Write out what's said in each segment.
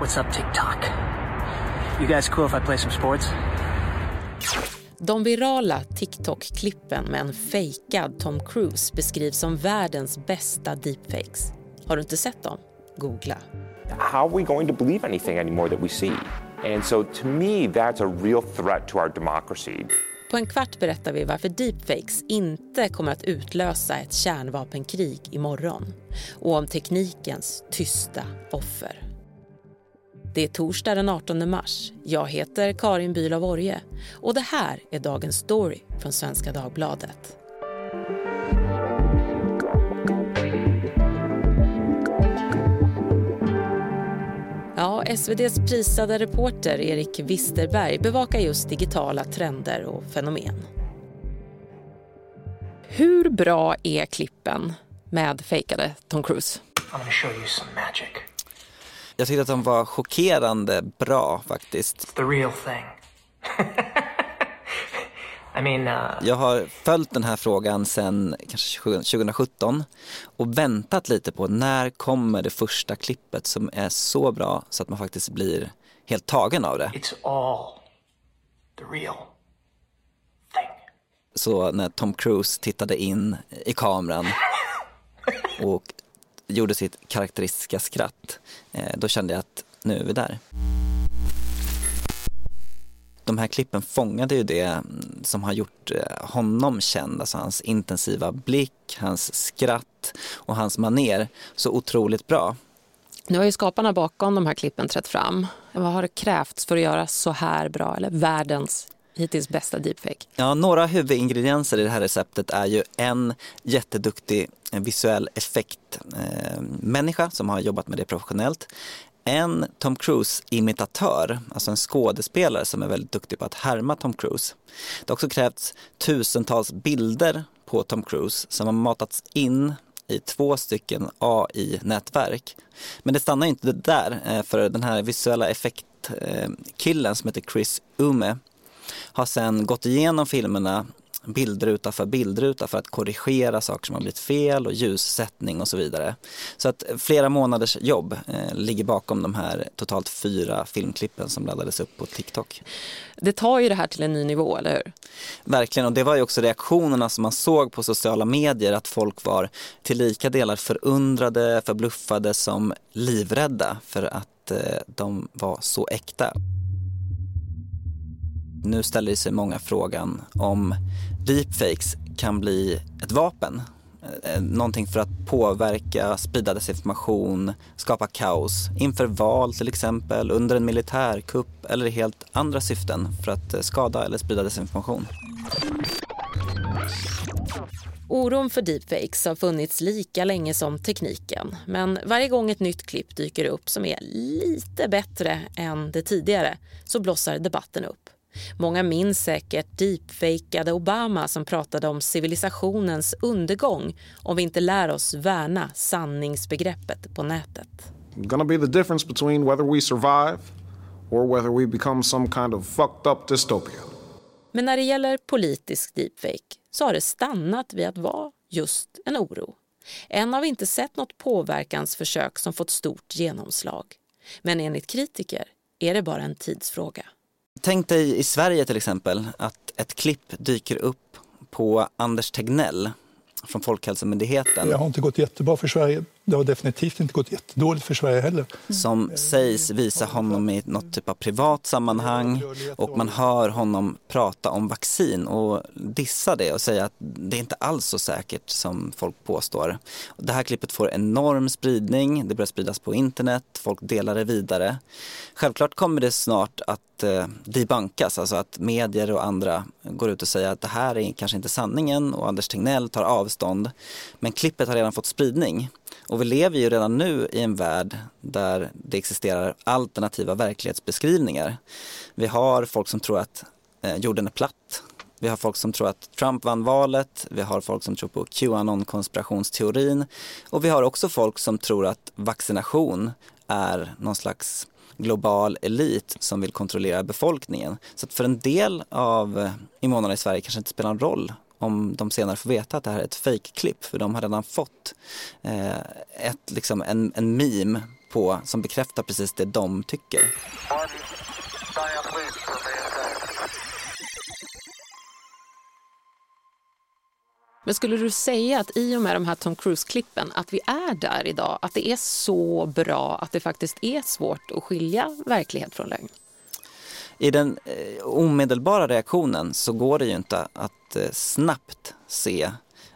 What's up TikTok? You guys cool if I play some sports? De virala TikTok-klippen med en fejkad Tom Cruise beskrivs som världens bästa deepfakes. Har du inte sett dem? Googla. How are we going to believe anything anymore that we see? And so to me that's a real threat to our democracy. På en kvart berättar vi varför deepfakes inte kommer att utlösa ett kärnvapenkrig imorgon och om teknikens tysta offer. Det är torsdag den 18 mars. Jag heter Karin Bülow Orje och det här är dagens story från Svenska Dagbladet. Ja, SVDs prisade reporter Erik Wisterberg bevakar just digitala trender och fenomen. Hur bra är klippen med fejkade Tom Cruise? I'm gonna show you some magic. Jag tyckte att de var chockerande bra faktiskt. The real thing. I mean, uh, Jag har följt den här frågan sedan kanske 2017 och väntat lite på när kommer det första klippet som är så bra så att man faktiskt blir helt tagen av det. it's all the real. Så när Tom Cruise tittade in i kameran och gjorde sitt karaktäristiska skratt, eh, då kände jag att nu är vi där. De här klippen fångade ju det mm, som har gjort eh, honom känd, alltså hans intensiva blick, hans skratt och hans maner så otroligt bra. Nu har ju skaparna bakom de här klippen trätt fram. Vad har det krävts för att göra så här bra, eller världens hittills bästa deepfake? Ja, några huvudingredienser i det här receptet är ju en jätteduktig visuell effektmänniska eh, som har jobbat med det professionellt. En Tom Cruise-imitatör, alltså en skådespelare som är väldigt duktig på att härma Tom Cruise. Det har också krävts tusentals bilder på Tom Cruise som har matats in i två stycken AI-nätverk. Men det stannar inte där, eh, för den här visuella effektkillen eh, som heter Chris Ume har sen gått igenom filmerna bildruta för bildruta för att korrigera saker som har blivit fel och ljussättning och så vidare. Så att flera månaders jobb eh, ligger bakom de här totalt fyra filmklippen som laddades upp på TikTok. Det tar ju det här till en ny nivå, eller hur? Verkligen, och det var ju också reaktionerna som man såg på sociala medier att folk var till lika delar förundrade, förbluffade som livrädda för att eh, de var så äkta. Nu ställer sig många frågan om deepfakes kan bli ett vapen. Eh, någonting för att påverka, sprida desinformation, skapa kaos inför val till exempel, under en militärkupp eller i helt andra syften för att eh, skada eller sprida desinformation. Oron för deepfakes har funnits lika länge som tekniken. Men varje gång ett nytt klipp dyker upp som är lite bättre än det tidigare så blossar debatten upp. Många minns säkert deepfakade Obama som pratade om civilisationens undergång om vi inte lär oss värna sanningsbegreppet på nätet. gonna be the difference between whether we survive or whether we become some kind of fucked up dystopia. Men när det gäller politisk deepfake så har det stannat vid att vara just en oro. Än har vi inte sett något påverkansförsök som fått stort genomslag. Men enligt kritiker är det bara en tidsfråga. Tänk dig i Sverige till exempel att ett klipp dyker upp på Anders Tegnell från Folkhälsomyndigheten Det har inte gått jättebra för Sverige. Det har definitivt inte gått jättedåligt för Sverige heller. som sägs visa honom i något typ av privat sammanhang och man hör honom prata om vaccin och dissa det och säga att det är inte alls så säkert som folk påstår. Det här klippet får enorm spridning, det börjar spridas på internet, folk delar det vidare. Självklart kommer det snart att eh, alltså att medier och andra går ut och säger att det här är kanske inte sanningen och Anders Tegnell tar avstånd. Men klippet har redan fått spridning. Och vi lever ju redan nu i en värld där det existerar alternativa verklighetsbeskrivningar. Vi har folk som tror att eh, jorden är platt. Vi har folk som tror att Trump vann valet. Vi har folk som tror på Qanon-konspirationsteorin. Och vi har också folk som tror att vaccination är någon slags global elit som vill kontrollera befolkningen. Så att för en del av eh, invånarna i Sverige kanske inte spelar någon roll om de senare får veta att det här är ett fejkklipp. för de har redan fått eh, ett, liksom en, en meme på som bekräftar precis det de tycker. Men skulle du säga att i och med de här Tom Cruise-klippen att vi är där idag, att det är så bra att det faktiskt är svårt att skilja verklighet från lögn? I den eh, omedelbara reaktionen så går det ju inte att eh, snabbt se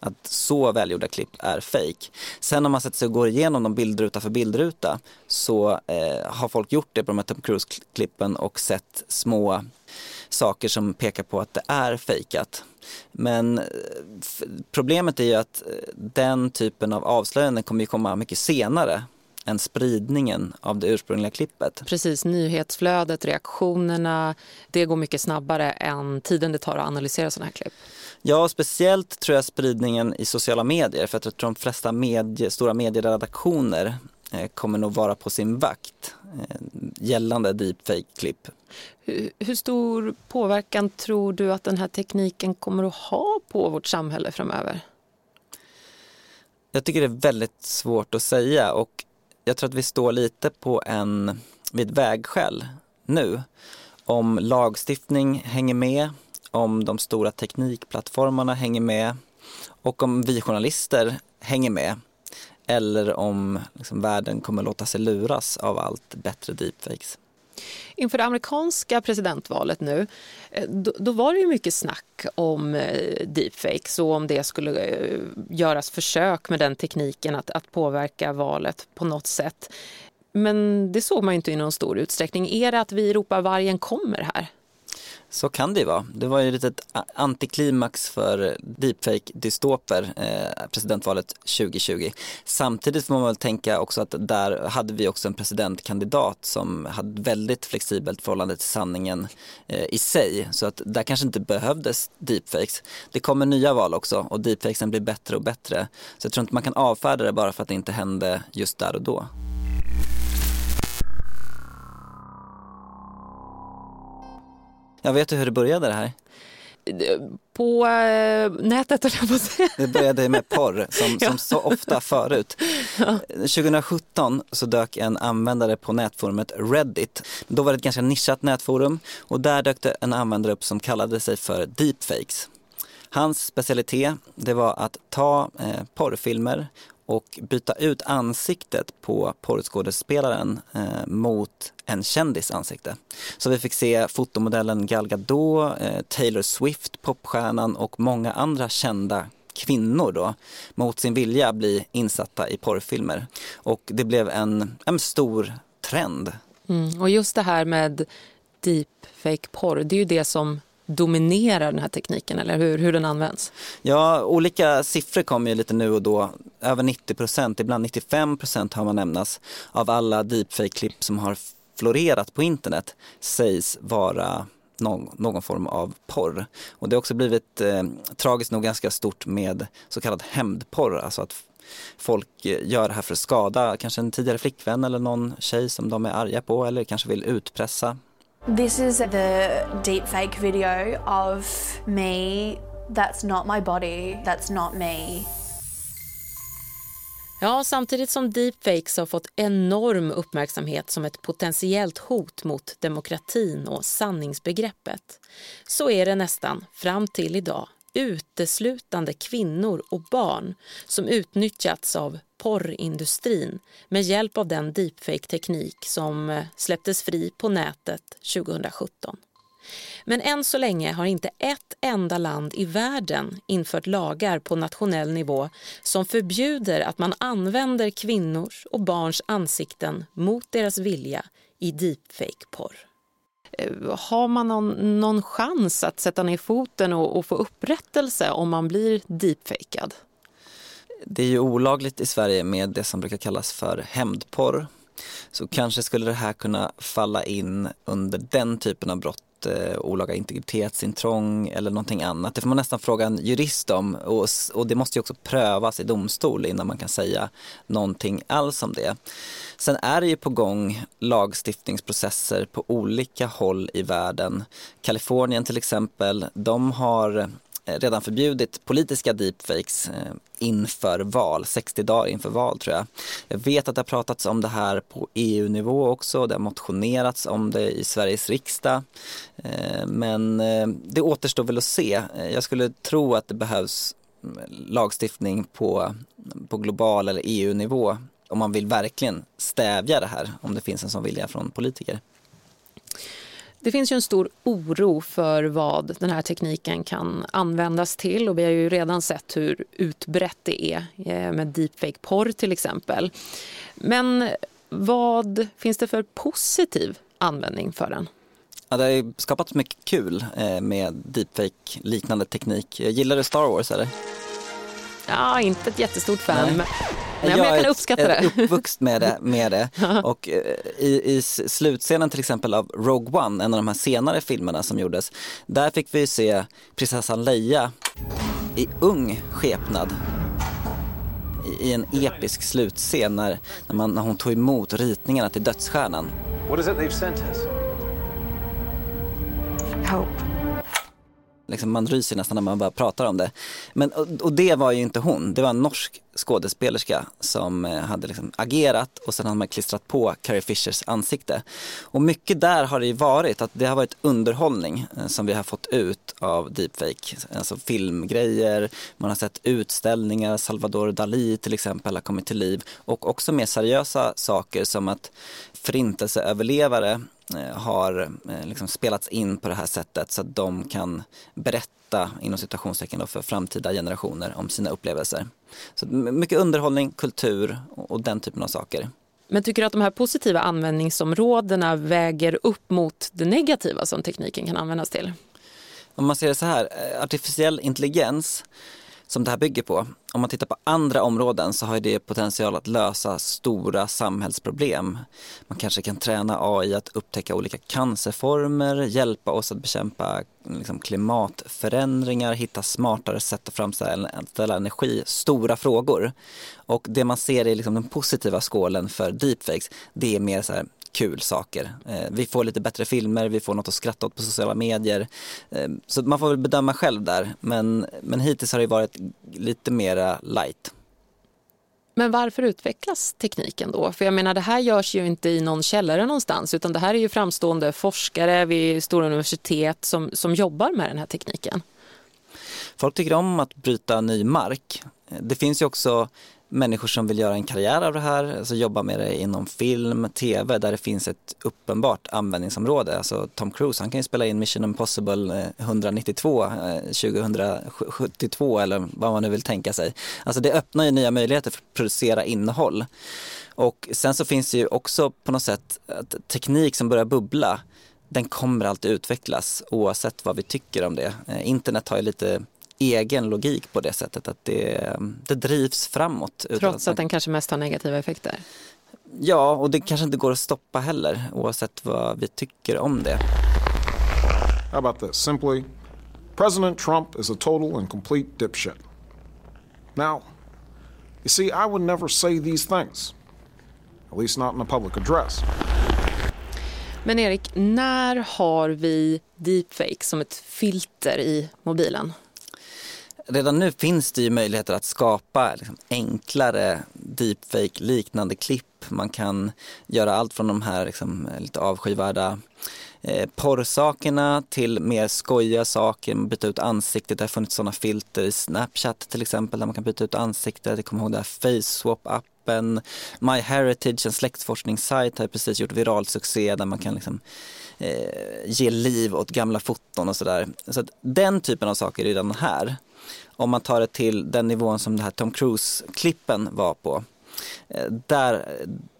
att så välgjorda klipp är fake. Sen om man sätter sig och går igenom dem bildruta för bildruta så eh, har folk gjort det på de här Tom Cruise-klippen och sett små saker som pekar på att det är fejkat. Men eh, problemet är ju att eh, den typen av avslöjanden kommer ju komma mycket senare än spridningen av det ursprungliga klippet. Precis, nyhetsflödet, reaktionerna, det går mycket snabbare än tiden det tar att analysera sådana här klipp. Ja, speciellt tror jag spridningen i sociala medier för att jag tror de flesta medie, stora medieredaktioner eh, kommer nog vara på sin vakt eh, gällande deepfake-klipp. Hur, hur stor påverkan tror du att den här tekniken kommer att ha på vårt samhälle framöver? Jag tycker det är väldigt svårt att säga och jag tror att vi står lite på en, vid ett vägskäl nu. Om lagstiftning hänger med, om de stora teknikplattformarna hänger med och om vi journalister hänger med eller om liksom, världen kommer låta sig luras av allt bättre deepfakes. Inför det amerikanska presidentvalet nu, eh, då, då, var det ju mycket snack om eh, deepfakes och om det skulle eh, göras försök med den tekniken att, att påverka valet på något sätt. Men det såg man inte i någon stor utsträckning. Är det att vi ropar vargen kommer här? Så kan det ju vara. Det var ju lite ett antiklimax för deepfake-dystoper, eh, presidentvalet 2020. Samtidigt får man väl tänka också att där hade vi också en presidentkandidat som hade väldigt flexibelt förhållande till sanningen eh, i sig. Så att där kanske inte behövdes deepfakes. Det kommer nya val också och deepfakesen blir bättre och bättre. Så jag tror inte man kan avfärda det bara för att det inte hände just där och då. Jag vet du hur det började det här? På äh, nätet, jag på säga. Det började med porr, som, ja. som så ofta förut. Ja. 2017 så dök en användare på nätforumet Reddit. Då var det ett ganska nischat nätforum och där dök det en användare upp som kallade sig för deepfakes. Hans specialitet det var att ta eh, porrfilmer och byta ut ansiktet på porrskådespelaren eh, mot en kändis ansikte. Så vi fick se fotomodellen Gal Gadot, eh, Taylor Swift, popstjärnan och många andra kända kvinnor då mot sin vilja bli insatta i porrfilmer. Och det blev en, en stor trend. Mm, och just det här med deepfake porr, det är ju det som dominerar den här tekniken eller hur, hur den används? Ja, olika siffror kommer ju lite nu och då. Över 90 procent, ibland 95 procent har man nämnas av alla deepfake-klipp som har florerat på internet sägs vara någon, någon, form av porr. Och det har också blivit eh, tragiskt nog ganska stort med så kallad hämndporr, alltså att folk eh, gör det här för att skada kanske en tidigare flickvän eller någon tjej som de är arga på eller kanske vill utpressa This is the deepfake video of me. That's not my body. That's not me. Ja, samtidigt som deepfakes har fått enorm uppmärksamhet som ett potentiellt hot mot demokratin och sanningsbegreppet så är det nästan, fram till idag, uteslutande kvinnor och barn som utnyttjats av porrindustrin med hjälp av den deepfake-teknik som eh, släpptes fri på nätet 2017. Men än så länge har inte ett enda land i världen infört lagar på nationell nivå som förbjuder att man använder kvinnors och barns ansikten mot deras vilja i deepfake-porr. Eh, har man någon, någon chans att sätta ner foten och, och få upprättelse om man blir deepfakead? Det är ju olagligt i Sverige med det som brukar kallas för hämndporr. Så kanske skulle det här kunna falla in under den typen av brott eh, olaga integritetsintrång eller någonting annat. Det får man nästan fråga en jurist om och, och det måste ju också prövas i domstol innan man kan säga någonting alls om det. Sen är det ju på gång lagstiftningsprocesser på olika håll i världen. Kalifornien till exempel, de har Eh, redan förbjudit politiska deepfakes eh, inför val, 60 dagar inför val tror jag. Jag vet att det har pratats om det här på EU-nivå också, det har motionerats om det i Sveriges riksdag. Eh, men det återstår väl att se. Jag skulle tro att det behövs mm, lagstiftning på, på global eller EU-nivå om man vill verkligen stävja det här, om det finns en sån vilja från politiker. Det finns ju en stor oro för vad den här tekniken kan användas till och vi har ju redan sett hur utbrett det är eh, med deepfake-porr till exempel. Men vad finns det för positiv användning för den? Ja, det har skapats mycket kul eh, med deepfake-liknande teknik. Gillar du Star Wars eller? Ja, inte ett jättestort fan. Men, men jag, jag kan uppskatta det. Jag är uppvuxen med det. Med det. Och eh, i, i slutscenen till exempel av Rogue One, en av de här senare filmerna som gjordes, där fick vi se prinsessan Leia i ung skepnad i en episk slutscen när, när, man, när hon tog emot ritningarna till dödsstjärnan. What is it they've sent us? Hope liksom man ryser nästan när man bara pratar om det. Men, och, och, det var ju inte hon, det var en norsk skådespelerska som eh, hade liksom agerat och sen hade man klistrat på Carrie Fishers ansikte. Och mycket där har det ju varit att det har varit underhållning eh, som vi har fått ut av deepfake. Alltså filmgrejer, man har sett utställningar, Salvador Dalí till exempel har kommit till liv och också mer seriösa saker som att förintelseöverlevare eh, har liksom spelats in på det här sättet så att de kan berätta inom citationstecken då, för framtida generationer om sina upplevelser. Så mycket underhållning, kultur och den typen av saker. Men tycker du att de här positiva användningsområdena väger upp mot det negativa som tekniken kan användas till? Om man ser det så här, eh, artificiell intelligens som det här bygger på. Om man tittar på andra områden så har det potential att lösa stora samhällsproblem. Man kanske kan träna AI att upptäcka olika cancerformer, hjälpa oss att bekämpa liksom, klimatförändringar, hitta smartare sätt att framställa energi, stora frågor. Och det man ser i liksom, den positiva skålen för deepfakes, det är mer så här, kul saker. Eh, vi får lite bättre filmer, vi får något att skratta åt på sociala medier. Eh, så man får väl bedöma själv där. Men, men hittills har det varit lite mera light. Men varför utvecklas tekniken då? För jag menar det här görs ju inte i någon källare någonstans utan det här är ju framstående forskare vid stora universitet som, som jobbar med den här tekniken. Folk tycker om att bryta ny mark. Det finns ju också människor som vill göra en karriär av det här, alltså jobba med det inom film, tv där det finns ett uppenbart användningsområde. Alltså Tom Cruise, han kan ju spela in Mission Impossible eh, 192, 2072 eh, eller vad man nu vill tänka sig. Alltså det öppnar ju nya möjligheter för att producera innehåll. Och sen så finns det ju också på något sätt teknik som börjar bubbla den kommer alltid utvecklas oavsett vad vi tycker om det. Eh, internet har ju lite egen logik på det sättet att det, det drivs framåt. Trots att den kanske mest har negativa effekter? Ja, och det kanske inte går att stoppa heller oavsett vad vi tycker om det. How about this? Simply, President Trump is a total and complete dipshit. Now, you see, I would never say these things. At least not in a public address. Men Erik, när har vi deepfake som ett filter i mobilen? Redan nu finns det ju möjligheter att skapa liksom, enklare deepfake-liknande klipp. Man kan göra allt från de här liksom, eh, lite avskyvärda eh, porrsakerna till mer skojiga saker, byta ut ansiktet. Det har funnits sådana filter i Snapchat till exempel där man kan byta ut ansiktet. Jag kommer ihåg det här appen. MyHeritage, en släktforskningssajt, har precis gjort viral succé där man kan liksom eh, ge liv åt gamla foton och sådär. Så att den typen av saker är redan här om man tar det till den nivån som det här Tom Cruise-klippen var på. Eh, där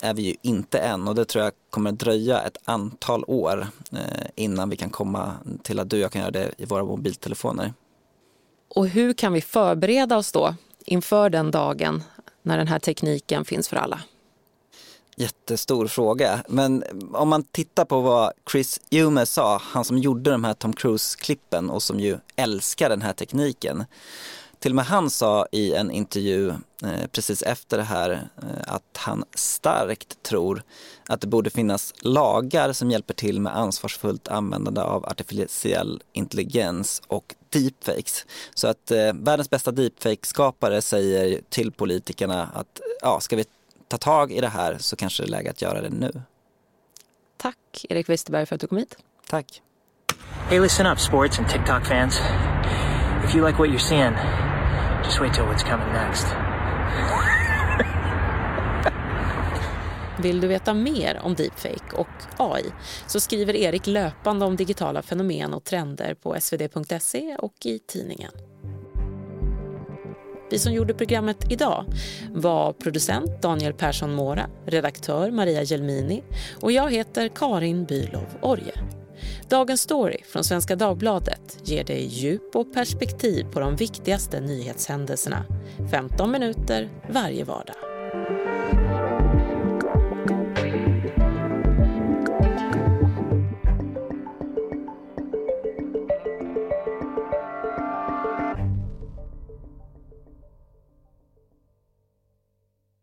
är vi ju inte än och det tror jag kommer att dröja ett antal år eh, innan vi kan komma till att du och jag kan göra det i våra mobiltelefoner. Och hur kan vi förbereda oss då inför den dagen när den här tekniken finns för alla? Jättestor fråga. Men om man tittar på vad Chris Hume sa, han som gjorde de här Tom Cruise-klippen och som ju älskar den här tekniken. Till och med han sa i en intervju eh, precis efter det här eh, att han starkt tror att det borde finnas lagar som hjälper till med ansvarsfullt användande av artificiell intelligens och deepfakes. Så att eh, världens bästa deepfake-skapare säger till politikerna att ja, ska vi ta tag i det här så kanske det är läge att göra det nu. Tack Erik Westerberg för att du kom hit. Tack. Hey, listen up, sports and TikTok fans. If you like what you're seeing, just wait till what's coming next. Vill du veta mer om deepfake och AI så skriver Erik löpande om digitala fenomen och trender på svd.se och i tidningen. Vi som gjorde programmet idag var producent Daniel Persson Mora, redaktör Maria Gelmini och jag heter Karin Bylov Orje. Dagens story från Svenska Dagbladet ger dig djup och perspektiv på de viktigaste nyhetshändelserna. 15 minuter varje vardag.